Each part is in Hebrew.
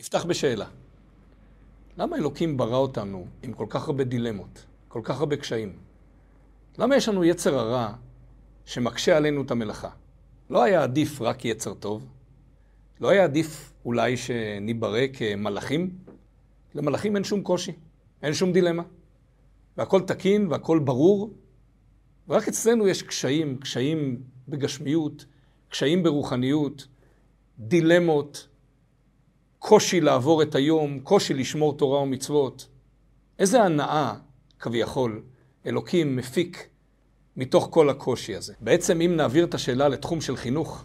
נפתח בשאלה. למה אלוקים ברא אותנו עם כל כך הרבה דילמות, כל כך הרבה קשיים? למה יש לנו יצר הרע שמקשה עלינו את המלאכה? לא היה עדיף רק יצר טוב? לא היה עדיף אולי שניברא כמלאכים? למלאכים אין שום קושי, אין שום דילמה. והכל תקין והכל ברור, ורק אצלנו יש קשיים, קשיים בגשמיות, קשיים ברוחניות, דילמות, קושי לעבור את היום, קושי לשמור תורה ומצוות. איזה הנאה, כביכול, אלוקים מפיק מתוך כל הקושי הזה. בעצם אם נעביר את השאלה לתחום של חינוך,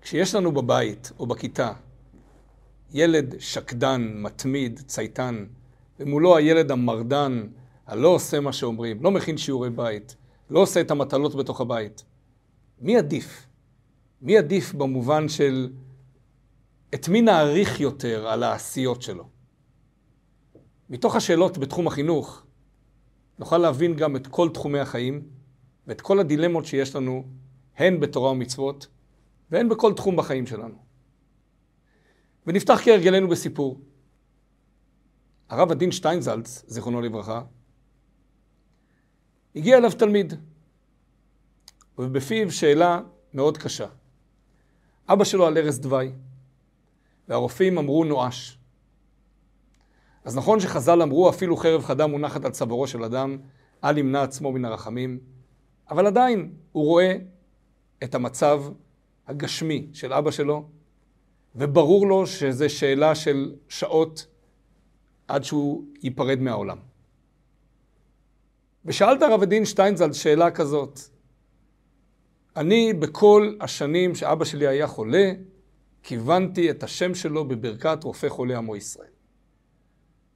כשיש לנו בבית או בכיתה ילד שקדן, מתמיד, צייתן, ומולו הילד המרדן, הלא עושה מה שאומרים, לא מכין שיעורי בית, לא עושה את המטלות בתוך הבית, מי עדיף? מי עדיף במובן של את מי נעריך יותר על העשיות שלו? מתוך השאלות בתחום החינוך, נוכל להבין גם את כל תחומי החיים ואת כל הדילמות שיש לנו, הן בתורה ומצוות, והן בכל תחום בחיים שלנו. ונפתח כהרגלנו בסיפור. הרב עדין שטיינזלץ, זיכרונו לברכה, הגיע אליו תלמיד, ובפיו שאלה מאוד קשה. אבא שלו על ערש דווי, והרופאים אמרו נואש. אז נכון שחז"ל אמרו אפילו חרב חדה מונחת על צווארו של אדם, אל ימנע עצמו מן הרחמים, אבל עדיין הוא רואה את המצב הגשמי של אבא שלו, וברור לו שזו שאלה של שעות עד שהוא ייפרד מהעולם. ושאלת הרב הדין שטיינזלד שאלה כזאת, אני בכל השנים שאבא שלי היה חולה, כיוונתי את השם שלו בברכת רופא חולה עמו ישראל.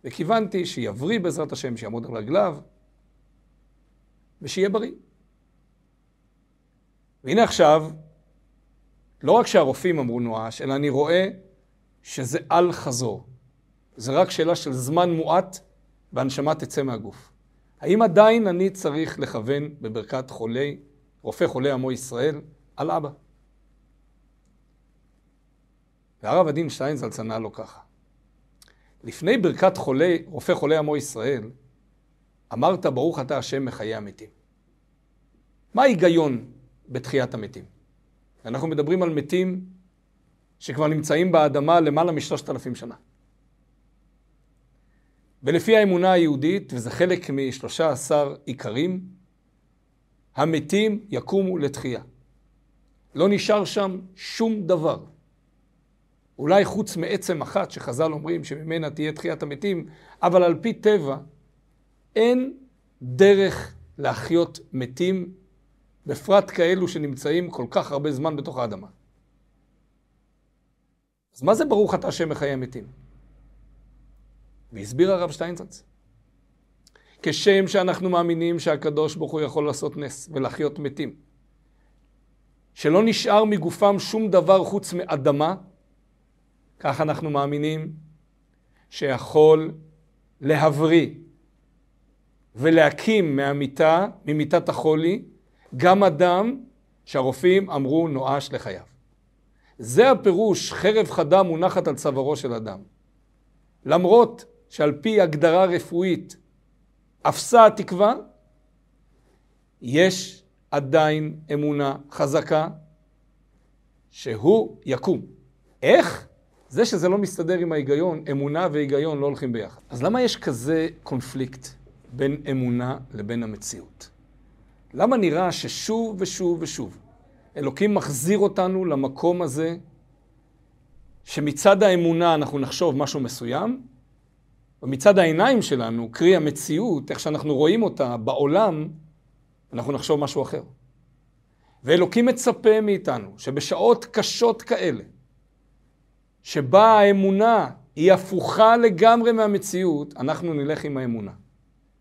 וכיוונתי שיבריא בעזרת השם, שיעמוד על רגליו, ושיהיה בריא. והנה עכשיו, לא רק שהרופאים אמרו נואש, אלא אני רואה שזה אל חזור. זה רק שאלה של זמן מועט והנשמה תצא מהגוף. האם עדיין אני צריך לכוון בברכת חולי, רופא חולי עמו ישראל, על אבא? והרב עדין שטיינזלץ ענה לו ככה: לפני ברכת חולי, רופא חולי עמו ישראל, אמרת ברוך אתה השם מחיי המתים. מה ההיגיון בתחיית המתים? אנחנו מדברים על מתים שכבר נמצאים באדמה למעלה משלושת אלפים שנה. ולפי האמונה היהודית, וזה חלק משלושה עשר עיקרים, המתים יקומו לתחייה. לא נשאר שם שום דבר. אולי חוץ מעצם אחת שחז"ל אומרים שממנה תהיה תחיית המתים, אבל על פי טבע אין דרך להחיות מתים, בפרט כאלו שנמצאים כל כך הרבה זמן בתוך האדמה. אז מה זה ברוך אתה השם מחיי המתים? והסביר הרב שטיינצץ. כשם שאנחנו מאמינים שהקדוש ברוך הוא יכול לעשות נס ולהחיות מתים, שלא נשאר מגופם שום דבר חוץ מאדמה, כך אנחנו מאמינים שיכול להבריא ולהקים מהמיטה, ממיטת החולי, גם אדם שהרופאים אמרו נואש לחייו. זה הפירוש, חרב חדה מונחת על צווארו של אדם. למרות שעל פי הגדרה רפואית אפסה התקווה, יש עדיין אמונה חזקה שהוא יקום. איך? זה שזה לא מסתדר עם ההיגיון, אמונה והיגיון לא הולכים ביחד. אז למה יש כזה קונפליקט בין אמונה לבין המציאות? למה נראה ששוב ושוב ושוב אלוקים מחזיר אותנו למקום הזה שמצד האמונה אנחנו נחשוב משהו מסוים, ומצד העיניים שלנו, קרי המציאות, איך שאנחנו רואים אותה בעולם, אנחנו נחשוב משהו אחר. ואלוקים מצפה מאיתנו שבשעות קשות כאלה, שבה האמונה היא הפוכה לגמרי מהמציאות, אנחנו נלך עם האמונה.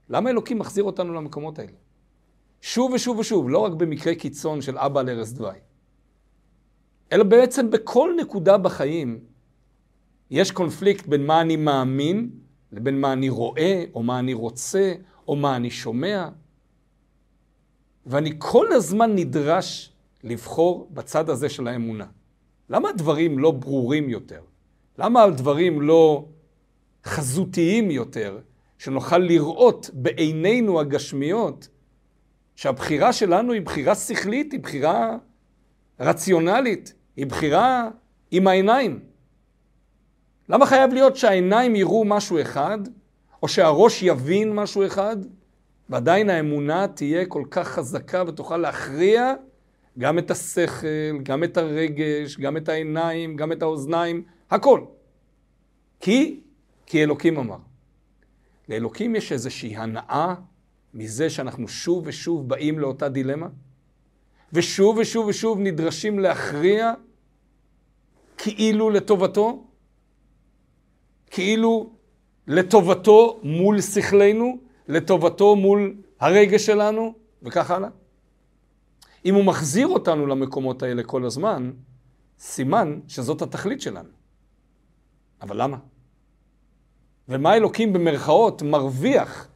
למה אלוקים מחזיר אותנו למקומות האלה? שוב ושוב ושוב, לא רק במקרה קיצון של אבא על ערש דווי, אלא בעצם בכל נקודה בחיים יש קונפליקט בין מה אני מאמין לבין מה אני רואה, או מה אני רוצה, או מה אני שומע. ואני כל הזמן נדרש לבחור בצד הזה של האמונה. למה הדברים לא ברורים יותר? למה הדברים לא חזותיים יותר, שנוכל לראות בעינינו הגשמיות שהבחירה שלנו היא בחירה שכלית, היא בחירה רציונלית, היא בחירה עם העיניים. למה חייב להיות שהעיניים יראו משהו אחד, או שהראש יבין משהו אחד, ועדיין האמונה תהיה כל כך חזקה ותוכל להכריע גם את השכל, גם את הרגש, גם את העיניים, גם את האוזניים, הכל. כי, כי אלוקים אמר. לאלוקים יש איזושהי הנאה מזה שאנחנו שוב ושוב באים לאותה דילמה, ושוב ושוב ושוב נדרשים להכריע כאילו לטובתו, כאילו לטובתו מול שכלנו, לטובתו מול הרגש שלנו, וכך הלאה. אם הוא מחזיר אותנו למקומות האלה כל הזמן, סימן שזאת התכלית שלנו. אבל למה? ומה אלוקים במרכאות מרוויח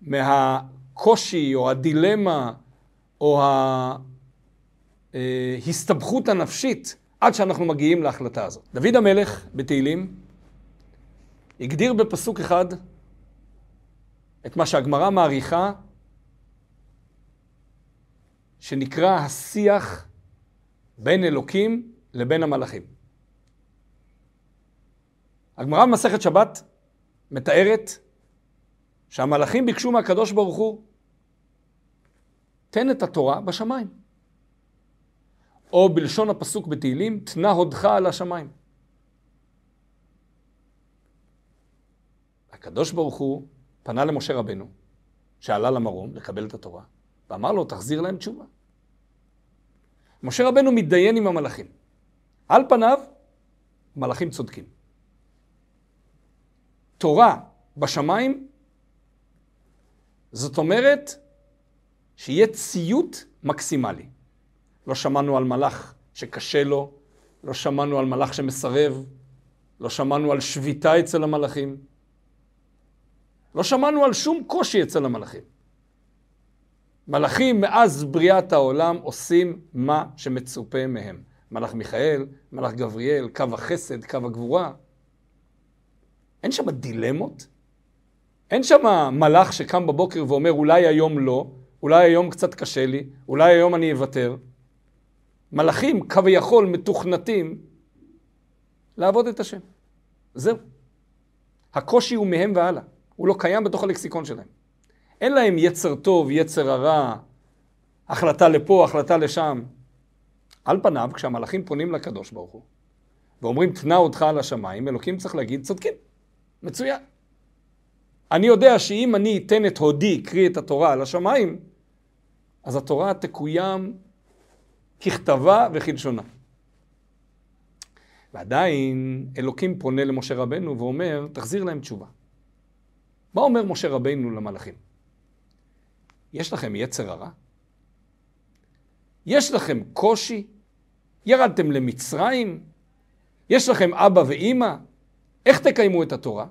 מהקושי או הדילמה או ההסתבכות הנפשית עד שאנחנו מגיעים להחלטה הזאת. דוד המלך בתהילים הגדיר בפסוק אחד את מה שהגמרא מעריכה שנקרא השיח בין אלוקים לבין המלאכים. הגמרא במסכת שבת מתארת שהמלאכים ביקשו מהקדוש ברוך הוא, תן את התורה בשמיים. או בלשון הפסוק בתהילים, תנה הודך על השמיים. הקדוש ברוך הוא פנה למשה רבנו, שעלה למרום לקבל את התורה, ואמר לו, תחזיר להם תשובה. משה רבנו מתדיין עם המלאכים. על פניו, מלאכים צודקים. תורה בשמיים, זאת אומרת שיהיה ציות מקסימלי. לא שמענו על מלאך שקשה לו, לא שמענו על מלאך שמסרב, לא שמענו על שביתה אצל המלאכים, לא שמענו על שום קושי אצל המלאכים. מלאכים מאז בריאת העולם עושים מה שמצופה מהם. מלאך מיכאל, מלאך גבריאל, קו החסד, קו הגבורה. אין שם דילמות? אין שם מלאך שקם בבוקר ואומר אולי היום לא, אולי היום קצת קשה לי, אולי היום אני אוותר. מלאכים כביכול מתוכנתים לעבוד את השם. זהו. הקושי הוא מהם והלאה. הוא לא קיים בתוך הלקסיקון שלהם. אין להם יצר טוב, יצר הרע, החלטה לפה, החלטה לשם. על פניו, כשהמלאכים פונים לקדוש ברוך הוא, ואומרים, תנה אותך על השמיים, אלוקים צריך להגיד, צודקים, מצוין. אני יודע שאם אני אתן את הודי, קרי את התורה, על השמיים, אז התורה תקוים ככתבה וכלשונה. ועדיין אלוקים פונה למשה רבנו ואומר, תחזיר להם תשובה. מה אומר משה רבנו למלאכים? יש לכם יצר הרע? יש לכם קושי? ירדתם למצרים? יש לכם אבא ואימא? איך תקיימו את התורה?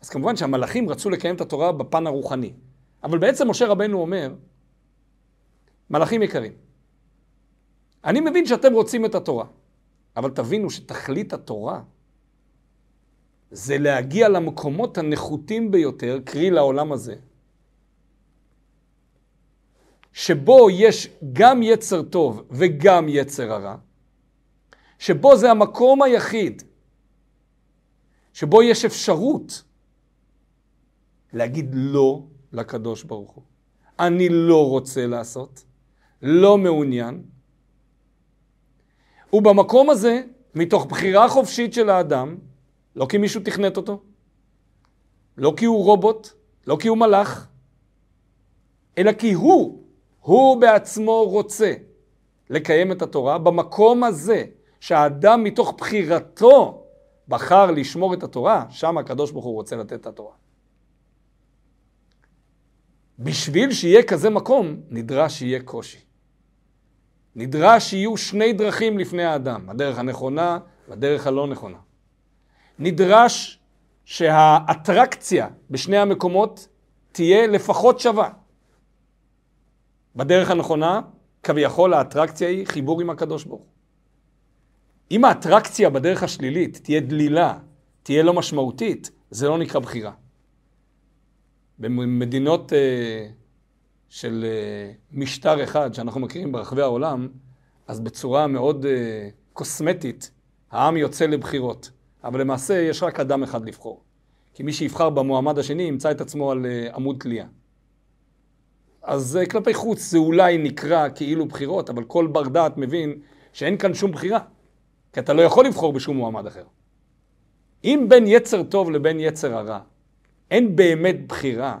אז כמובן שהמלאכים רצו לקיים את התורה בפן הרוחני. אבל בעצם משה רבנו אומר, מלאכים יקרים, אני מבין שאתם רוצים את התורה, אבל תבינו שתכלית התורה זה להגיע למקומות הנחותים ביותר, קרי לעולם הזה, שבו יש גם יצר טוב וגם יצר הרע, שבו זה המקום היחיד שבו יש אפשרות להגיד לא לקדוש ברוך הוא. אני לא רוצה לעשות, לא מעוניין. ובמקום הזה, מתוך בחירה חופשית של האדם, לא כי מישהו תכנת אותו, לא כי הוא רובוט, לא כי הוא מלאך, אלא כי הוא, הוא בעצמו רוצה לקיים את התורה במקום הזה, שהאדם מתוך בחירתו בחר לשמור את התורה, שם הקדוש ברוך הוא רוצה לתת את התורה. בשביל שיהיה כזה מקום, נדרש שיהיה קושי. נדרש שיהיו שני דרכים לפני האדם, הדרך הנכונה והדרך הלא נכונה. נדרש שהאטרקציה בשני המקומות תהיה לפחות שווה. בדרך הנכונה, כביכול האטרקציה היא חיבור עם הקדוש ברוך. אם האטרקציה בדרך השלילית תהיה דלילה, תהיה לא משמעותית, זה לא נקרא בחירה. במדינות uh, של uh, משטר אחד שאנחנו מכירים ברחבי העולם, אז בצורה מאוד uh, קוסמטית, העם יוצא לבחירות. אבל למעשה יש רק אדם אחד לבחור. כי מי שיבחר במועמד השני ימצא את עצמו על uh, עמוד תלייה. אז uh, כלפי חוץ זה אולי נקרא כאילו בחירות, אבל כל בר דעת מבין שאין כאן שום בחירה. כי אתה לא יכול לבחור בשום מועמד אחר. אם בין יצר טוב לבין יצר הרע, אין באמת בחירה,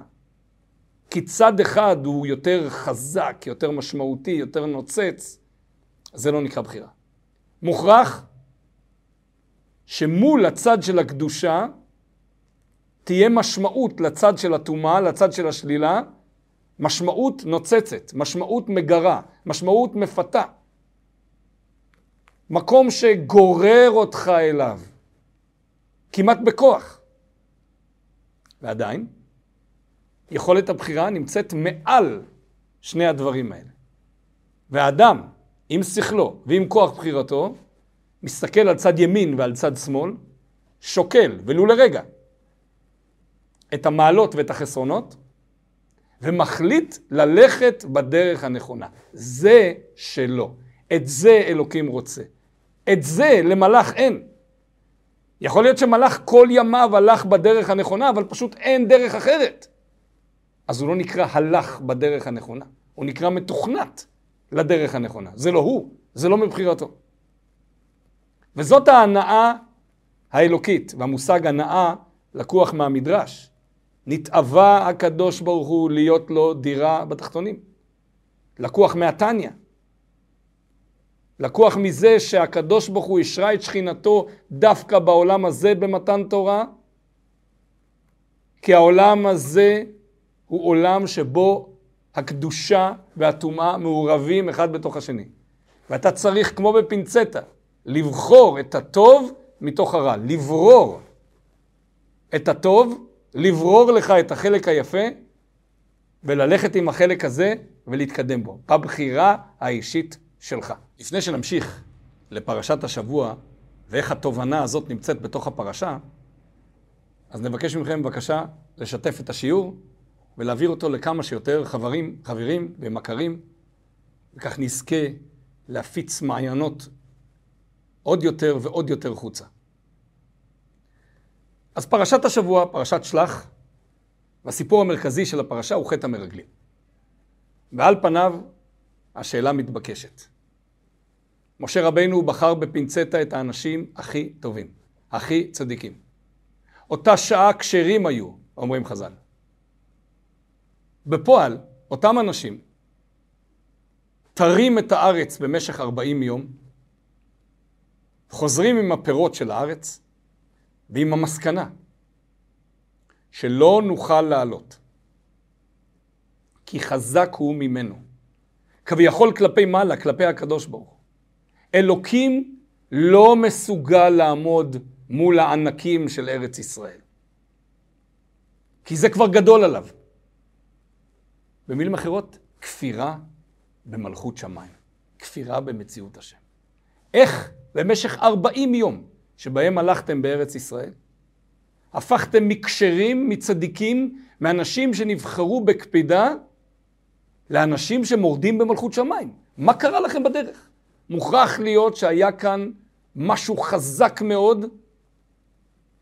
כי צד אחד הוא יותר חזק, יותר משמעותי, יותר נוצץ, זה לא נקרא בחירה. מוכרח שמול הצד של הקדושה תהיה משמעות לצד של הטומאה, לצד של השלילה, משמעות נוצצת, משמעות מגרה, משמעות מפתה. מקום שגורר אותך אליו, כמעט בכוח. ועדיין, יכולת הבחירה נמצאת מעל שני הדברים האלה. והאדם, עם שכלו ועם כוח בחירתו, מסתכל על צד ימין ועל צד שמאל, שוקל, ולו לרגע, את המעלות ואת החסרונות, ומחליט ללכת בדרך הנכונה. זה שלו. את זה אלוקים רוצה. את זה למלאך אין. יכול להיות שמלאך כל ימיו הלך בדרך הנכונה, אבל פשוט אין דרך אחרת. אז הוא לא נקרא הלך בדרך הנכונה, הוא נקרא מתוכנת לדרך הנכונה. זה לא הוא, זה לא מבחירתו. וזאת ההנאה האלוקית, והמושג הנאה לקוח מהמדרש. נתאווה הקדוש ברוך הוא להיות לו דירה בתחתונים. לקוח מהתניא. לקוח מזה שהקדוש ברוך הוא אישרה את שכינתו דווקא בעולם הזה במתן תורה, כי העולם הזה הוא עולם שבו הקדושה והטומאה מעורבים אחד בתוך השני. ואתה צריך, כמו בפינצטה, לבחור את הטוב מתוך הרע, לברור את הטוב, לברור לך את החלק היפה, וללכת עם החלק הזה ולהתקדם בו, בבחירה האישית שלך. לפני שנמשיך לפרשת השבוע, ואיך התובנה הזאת נמצאת בתוך הפרשה, אז נבקש מכם בבקשה לשתף את השיעור ולהעביר אותו לכמה שיותר חברים, חברים ומכרים, וכך נזכה להפיץ מעיינות עוד יותר ועוד יותר חוצה. אז פרשת השבוע, פרשת שלח, והסיפור המרכזי של הפרשה הוא חטא המרגלים. ועל פניו, השאלה מתבקשת. משה רבנו בחר בפינצטה את האנשים הכי טובים, הכי צדיקים. אותה שעה כשרים היו, אומרים חז"ל. בפועל, אותם אנשים תרים את הארץ במשך 40 יום, חוזרים עם הפירות של הארץ ועם המסקנה שלא נוכל לעלות, כי חזק הוא ממנו. כביכול כלפי מעלה, כלפי הקדוש ברוך הוא. אלוקים לא מסוגל לעמוד מול הענקים של ארץ ישראל. כי זה כבר גדול עליו. במילים אחרות, כפירה במלכות שמיים. כפירה במציאות השם. איך במשך 40 יום שבהם הלכתם בארץ ישראל, הפכתם מקשרים, מצדיקים, מאנשים שנבחרו בקפידה, לאנשים שמורדים במלכות שמיים. מה קרה לכם בדרך? מוכרח להיות שהיה כאן משהו חזק מאוד,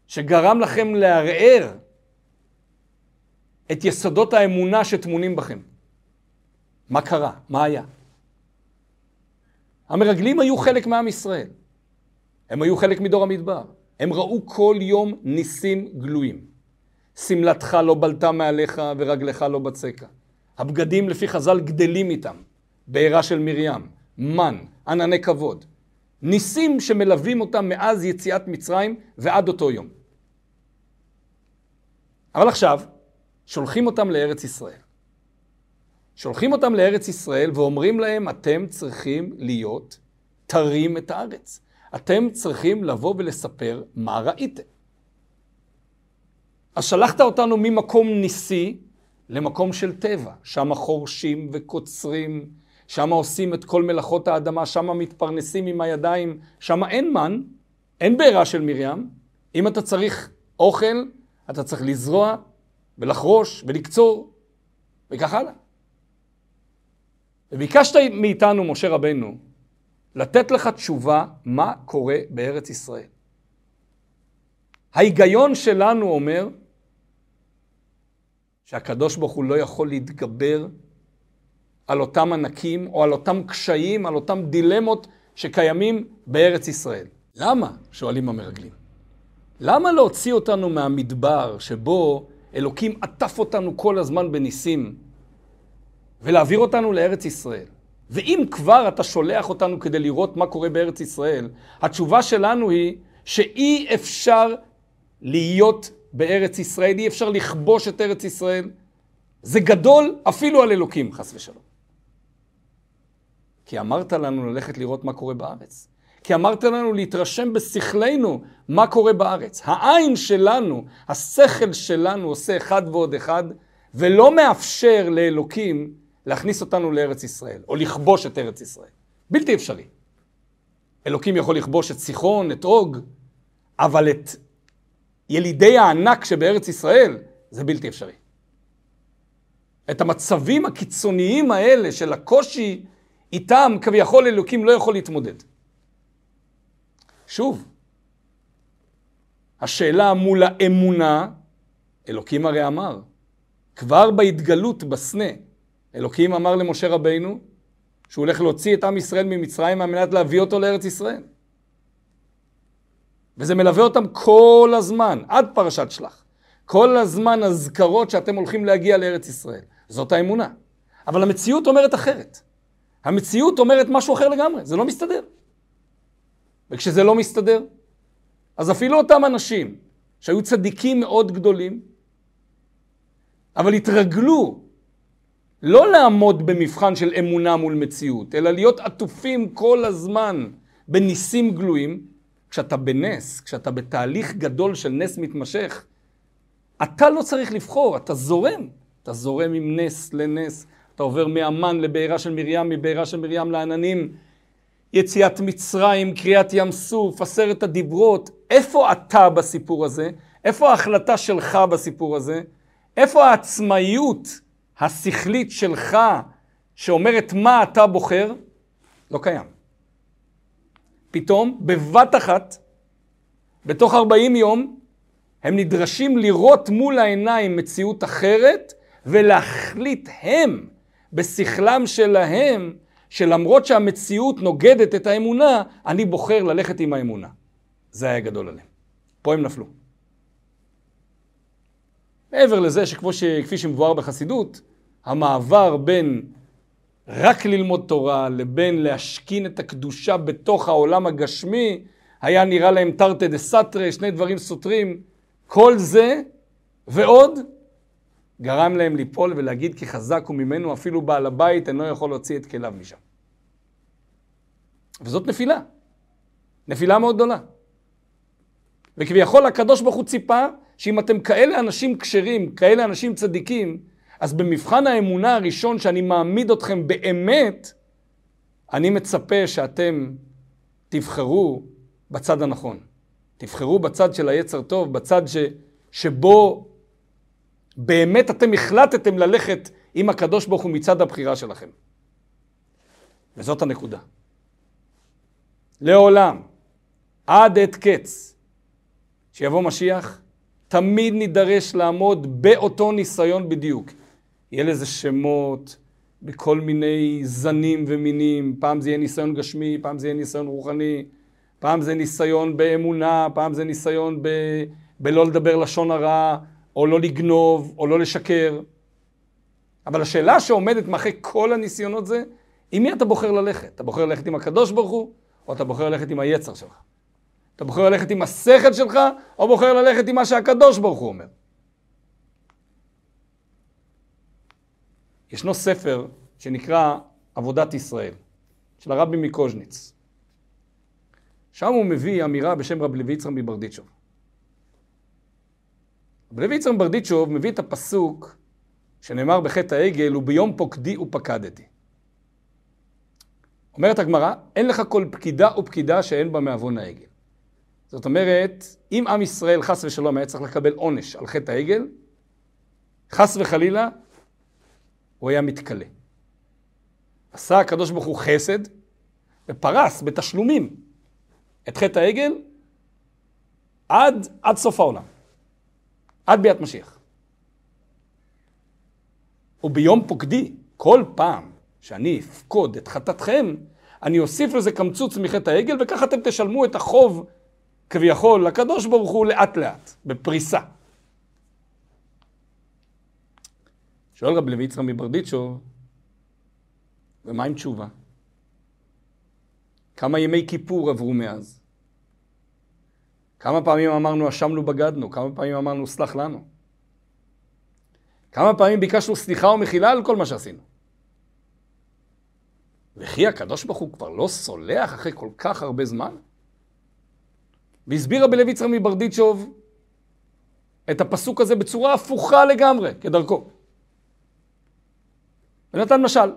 שגרם לכם לערער את יסודות האמונה שטמונים בכם. מה קרה? מה היה? המרגלים היו חלק מעם ישראל. הם היו חלק מדור המדבר. הם ראו כל יום ניסים גלויים. שמלתך לא בלטה מעליך ורגלך לא בצקה. הבגדים לפי חז"ל גדלים איתם. בעירה של מרים, מן, ענני כבוד. ניסים שמלווים אותם מאז יציאת מצרים ועד אותו יום. אבל עכשיו, שולחים אותם לארץ ישראל. שולחים אותם לארץ ישראל ואומרים להם, אתם צריכים להיות תרים את הארץ. אתם צריכים לבוא ולספר מה ראיתם. אז שלחת אותנו ממקום ניסי למקום של טבע, שם חורשים וקוצרים שם עושים את כל מלאכות האדמה, שם מתפרנסים עם הידיים, שם אין מן, אין בעירה של מרים. אם אתה צריך אוכל, אתה צריך לזרוע ולחרוש ולקצור, וכך הלאה. וביקשת מאיתנו, משה רבנו, לתת לך תשובה מה קורה בארץ ישראל. ההיגיון שלנו אומר שהקדוש ברוך הוא לא יכול להתגבר על אותם ענקים או על אותם קשיים, על אותם דילמות שקיימים בארץ ישראל. למה? שואלים המרגלים. למה להוציא אותנו מהמדבר שבו אלוקים עטף אותנו כל הזמן בניסים ולהעביר אותנו לארץ ישראל? ואם כבר אתה שולח אותנו כדי לראות מה קורה בארץ ישראל, התשובה שלנו היא שאי אפשר להיות בארץ ישראל, אי אפשר לכבוש את ארץ ישראל. זה גדול אפילו על אלוקים, חס ושלום. כי אמרת לנו ללכת לראות מה קורה בארץ. כי אמרת לנו להתרשם בשכלנו מה קורה בארץ. העין שלנו, השכל שלנו עושה אחד ועוד אחד, ולא מאפשר לאלוקים להכניס אותנו לארץ ישראל, או לכבוש את ארץ ישראל. בלתי אפשרי. אלוקים יכול לכבוש את סיחון, את אוג, אבל את ילידי הענק שבארץ ישראל, זה בלתי אפשרי. את המצבים הקיצוניים האלה של הקושי, איתם כביכול אלוקים לא יכול להתמודד. שוב, השאלה מול האמונה, אלוקים הרי אמר, כבר בהתגלות בסנה, אלוקים אמר למשה רבינו שהוא הולך להוציא את עם ישראל ממצרים על מנת להביא אותו לארץ ישראל. וזה מלווה אותם כל הזמן, עד פרשת שלח. כל הזמן אזכרות שאתם הולכים להגיע לארץ ישראל. זאת האמונה. אבל המציאות אומרת אחרת. המציאות אומרת משהו אחר לגמרי, זה לא מסתדר. וכשזה לא מסתדר, אז אפילו אותם אנשים שהיו צדיקים מאוד גדולים, אבל התרגלו לא לעמוד במבחן של אמונה מול מציאות, אלא להיות עטופים כל הזמן בניסים גלויים, כשאתה בנס, כשאתה בתהליך גדול של נס מתמשך, אתה לא צריך לבחור, אתה זורם. אתה זורם עם נס לנס, אתה עובר מהמן לבעירה של מרים, מבעירה של מרים לעננים, יציאת מצרים, קריאת ים סוף, עשרת הדיברות. איפה אתה בסיפור הזה? איפה ההחלטה שלך בסיפור הזה? איפה העצמאיות השכלית שלך שאומרת מה אתה בוחר? לא קיים. פתאום, בבת אחת, בתוך 40 יום, הם נדרשים לראות מול העיניים מציאות אחרת ולהחליט הם, בשכלם שלהם, שלמרות שהמציאות נוגדת את האמונה, אני בוחר ללכת עם האמונה. זה היה גדול עליהם. פה הם נפלו. מעבר לזה שכפי שמבואר בחסידות, המעבר בין רק ללמוד תורה לבין להשכין את הקדושה בתוך העולם הגשמי, היה נראה להם תרתי דה סתרי, שני דברים סותרים. כל זה ועוד גרם להם ליפול ולהגיד כי חזק הוא ממנו, אפילו בעל הבית אינו יכול להוציא את כליו משם. וזאת נפילה. נפילה מאוד גדולה. וכביכול הקדוש ברוך הוא ציפה שאם אתם כאלה אנשים כשרים, כאלה אנשים צדיקים, אז במבחן האמונה הראשון שאני מעמיד אתכם באמת, אני מצפה שאתם תבחרו בצד הנכון. תבחרו בצד של היצר טוב, בצד ש, שבו באמת אתם החלטתם ללכת עם הקדוש ברוך הוא מצד הבחירה שלכם. וזאת הנקודה. לעולם, עד עת קץ, שיבוא משיח, תמיד נידרש לעמוד באותו ניסיון בדיוק. יהיה לזה שמות בכל מיני זנים ומינים, פעם זה יהיה ניסיון גשמי, פעם זה יהיה ניסיון רוחני, פעם זה ניסיון באמונה, פעם זה ניסיון ב... בלא לדבר לשון הרע, או לא לגנוב, או לא לשקר. אבל השאלה שעומדת מאחורי כל הניסיונות זה, עם מי אתה בוחר ללכת? אתה בוחר ללכת עם הקדוש ברוך הוא, או אתה בוחר ללכת עם היצר שלך? אתה בוחר ללכת עם השכל שלך, או בוחר ללכת עם מה שהקדוש ברוך הוא אומר? ישנו ספר שנקרא עבודת ישראל, של הרבי מקוז'ניץ. שם הוא מביא אמירה בשם רב לוי יצחק מברדיצ'וב. רב לוי יצחק מברדיצ'וב מביא את הפסוק שנאמר בחטא העגל, וביום פוקדי ופקדתי. אומרת הגמרא, אין לך כל פקידה ופקידה שאין בה מעוון העגל. זאת אומרת, אם עם ישראל חס ושלום היה צריך לקבל עונש על חטא העגל, חס וחלילה, הוא היה מתכלה. עשה הקדוש ברוך הוא חסד, ופרס בתשלומים את חטא העגל עד, עד סוף העולם. עד ביאת משיח. וביום פוקדי, כל פעם שאני אפקוד את חטאתכם, אני אוסיף לזה קמצוץ מחטא העגל, וככה אתם תשלמו את החוב כביכול לקדוש ברוך הוא לאט לאט, בפריסה. שואל רב לוי יצחק מברדיצ'ו, ומה עם תשובה? כמה ימי כיפור עברו מאז? כמה פעמים אמרנו אשמנו בגדנו? כמה פעמים אמרנו סלח לנו? כמה פעמים ביקשנו סליחה ומחילה על כל מה שעשינו? וכי הקדוש ברוך הוא כבר לא סולח אחרי כל כך הרבה זמן? והסביר רבי לוי יצחק מברדיצ'וב את הפסוק הזה בצורה הפוכה לגמרי, כדרכו. ונתן משל.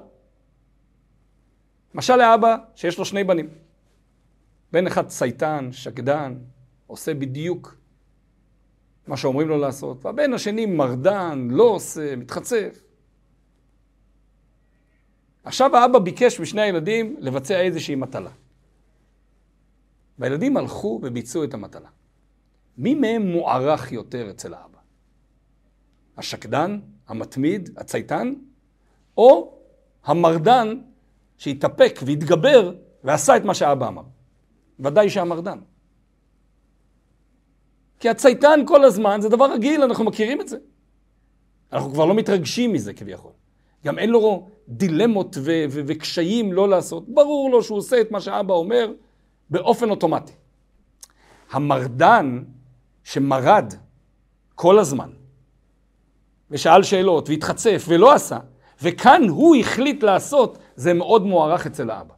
משל לאבא שיש לו שני בנים. בן אחד צייתן, שקדן, עושה בדיוק מה שאומרים לו לעשות, והבן השני מרדן, לא עושה, מתחצף. עכשיו האבא ביקש משני הילדים לבצע איזושהי מטלה. והילדים הלכו וביצעו את המטלה. מי מהם מוערך יותר אצל האבא? השקדן, המתמיד, הצייתן, או המרדן שהתאפק והתגבר ועשה את מה שאבא אמר? ודאי שהמרדן. כי הצייתן כל הזמן זה דבר רגיל, אנחנו מכירים את זה. אנחנו כבר לא מתרגשים מזה כביכול. גם אין לו דילמות ו- ו- וקשיים לא לעשות. ברור לו שהוא עושה את מה שאבא אומר באופן אוטומטי. המרדן שמרד כל הזמן, ושאל שאלות, והתחצף, ולא עשה, וכאן הוא החליט לעשות, זה מאוד מוערך אצל האבא.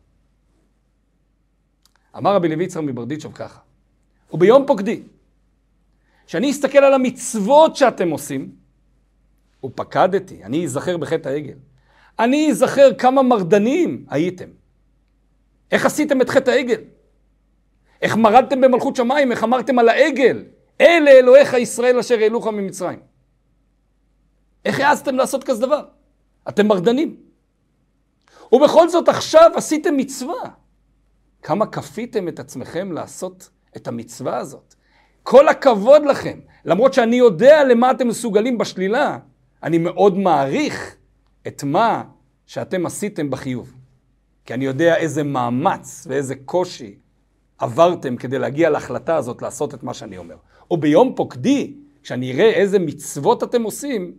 אמר רבי לוי יצחק מברדיצ'וב ככה, וביום פוקדי, שאני אסתכל על המצוות שאתם עושים, ופקדתי, אני אזכר בחטא העגל. אני אזכר כמה מרדנים הייתם. איך עשיתם את חטא העגל? איך מרדתם במלכות שמיים? איך אמרתם על העגל? אלה אלוהיך ישראל אשר העלוך ממצרים. איך העזתם לעשות כזה דבר? אתם מרדנים. ובכל זאת עכשיו עשיתם מצווה. כמה כפיתם את עצמכם לעשות את המצווה הזאת. כל הכבוד לכם. למרות שאני יודע למה אתם מסוגלים בשלילה, אני מאוד מעריך את מה שאתם עשיתם בחיוב. כי אני יודע איזה מאמץ ואיזה קושי עברתם כדי להגיע להחלטה הזאת לעשות את מה שאני אומר. או ביום פוקדי, כשאני אראה איזה מצוות אתם עושים,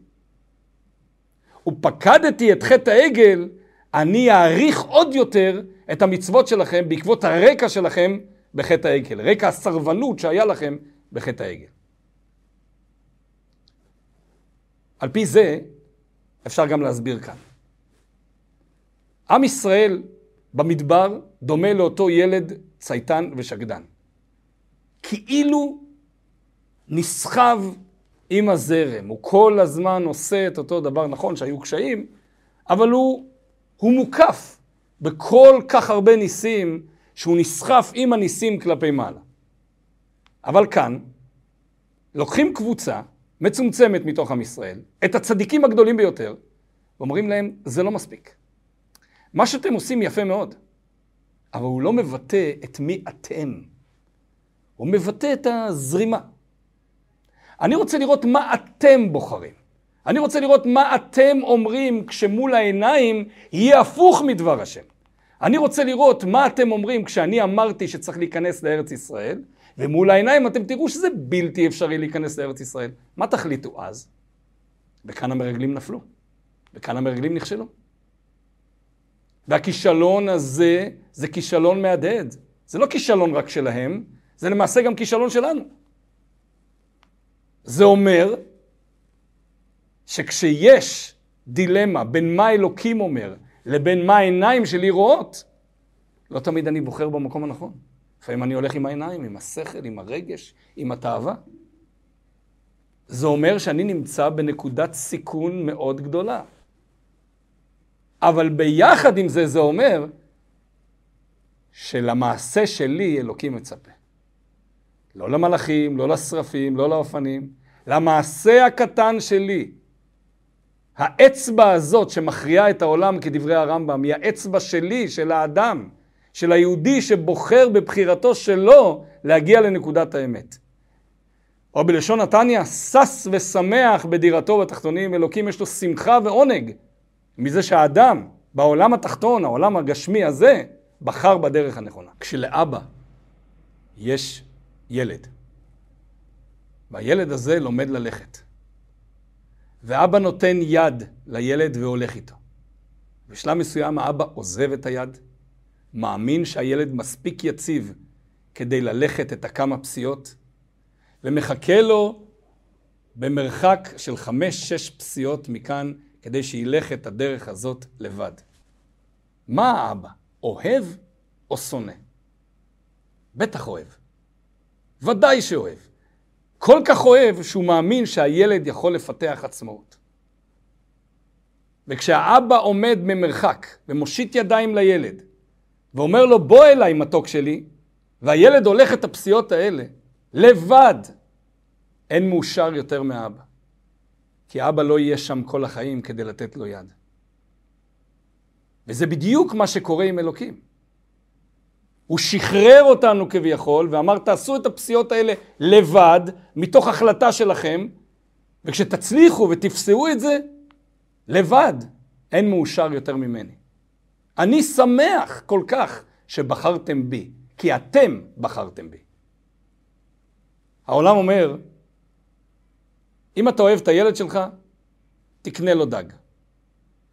ופקדתי את חטא העגל, אני אעריך עוד יותר את המצוות שלכם בעקבות הרקע שלכם בחטא העגל. רקע הסרבנות שהיה לכם בחטא העגל. על פי זה אפשר גם להסביר כאן. עם ישראל במדבר דומה לאותו ילד צייתן ושקדן. כאילו נסחב עם הזרם, הוא כל הזמן עושה את אותו דבר, נכון שהיו קשיים, אבל הוא, הוא מוקף בכל כך הרבה ניסים, שהוא נסחף עם הניסים כלפי מעלה. אבל כאן, לוקחים קבוצה מצומצמת מתוך עם ישראל, את הצדיקים הגדולים ביותר, ואומרים להם, זה לא מספיק. מה שאתם עושים יפה מאוד, אבל הוא לא מבטא את מי אתם. הוא מבטא את הזרימה. אני רוצה לראות מה אתם בוחרים. אני רוצה לראות מה אתם אומרים כשמול העיניים יהיה הפוך מדבר השם. אני רוצה לראות מה אתם אומרים כשאני אמרתי שצריך להיכנס לארץ ישראל, ומול העיניים אתם תראו שזה בלתי אפשרי להיכנס לארץ ישראל. מה תחליטו אז? וכאן המרגלים נפלו, וכאן המרגלים נכשלו. והכישלון הזה זה כישלון מהדהד. זה לא כישלון רק שלהם, זה למעשה גם כישלון שלנו. זה אומר שכשיש דילמה בין מה אלוקים אומר לבין מה העיניים שלי רואות, לא תמיד אני בוחר במקום הנכון. לפעמים אני הולך עם העיניים, עם השכל, עם הרגש, עם התאווה. זה אומר שאני נמצא בנקודת סיכון מאוד גדולה. אבל ביחד עם זה, זה אומר שלמעשה שלי אלוקים מצפה. לא למלאכים, לא לשרפים, לא לאופנים, למעשה הקטן שלי. האצבע הזאת שמכריעה את העולם כדברי הרמב"ם, היא האצבע שלי, של האדם, של היהודי שבוחר בבחירתו שלו להגיע לנקודת האמת. או בלשון נתניה, שש ושמח בדירתו בתחתונים, אלוקים יש לו שמחה ועונג מזה שהאדם בעולם התחתון, העולם הגשמי הזה, בחר בדרך הנכונה. כשלאבא יש ילד, והילד הזה לומד ללכת, ואבא נותן יד לילד והולך איתו. בשלב מסוים האבא עוזב את היד, מאמין שהילד מספיק יציב כדי ללכת את הכמה פסיעות, ומחכה לו במרחק של חמש-שש פסיעות מכאן, כדי שילך את הדרך הזאת לבד. מה האבא? אוהב או שונא? בטח אוהב. ודאי שאוהב. כל כך אוהב שהוא מאמין שהילד יכול לפתח עצמאות. וכשהאבא עומד ממרחק ומושיט ידיים לילד ואומר לו בוא אליי מתוק שלי והילד הולך את הפסיעות האלה לבד, אין מאושר יותר מאבא. כי אבא לא יהיה שם כל החיים כדי לתת לו יד. וזה בדיוק מה שקורה עם אלוקים. הוא שחרר אותנו כביכול ואמר תעשו את הפסיעות האלה לבד, מתוך החלטה שלכם, וכשתצליחו ותפסעו את זה, לבד, אין מאושר יותר ממני. אני שמח כל כך שבחרתם בי, כי אתם בחרתם בי. העולם אומר, אם אתה אוהב את הילד שלך, תקנה לו דג.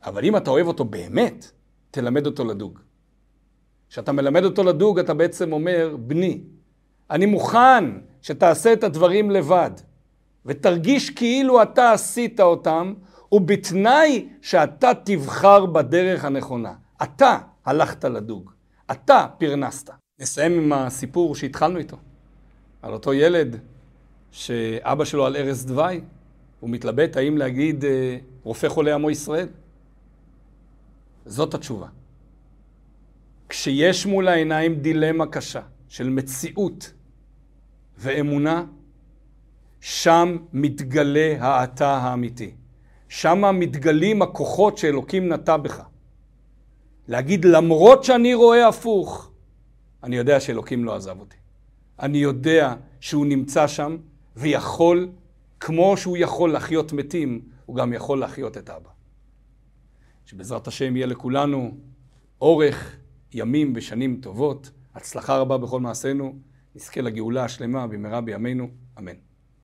אבל אם אתה אוהב אותו באמת, תלמד אותו לדוג. כשאתה מלמד אותו לדוג, אתה בעצם אומר, בני, אני מוכן שתעשה את הדברים לבד, ותרגיש כאילו אתה עשית אותם, ובתנאי שאתה תבחר בדרך הנכונה. אתה הלכת לדוג, אתה פרנסת. נסיים עם הסיפור שהתחלנו איתו, על אותו ילד שאבא שלו על ערש דווי, הוא מתלבט האם להגיד אה, רופא חולה עמו ישראל. זאת התשובה. כשיש מול העיניים דילמה קשה של מציאות ואמונה, שם מתגלה האתה האמיתי. שם מתגלים הכוחות שאלוקים נטע בך. להגיד למרות שאני רואה הפוך, אני יודע שאלוקים לא עזב אותי. אני יודע שהוא נמצא שם ויכול, כמו שהוא יכול להחיות מתים, הוא גם יכול להחיות את אבא. שבעזרת השם יהיה לכולנו אורך ימים ושנים טובות, הצלחה רבה בכל מעשינו, נזכה לגאולה השלמה במהרה בימינו, אמן.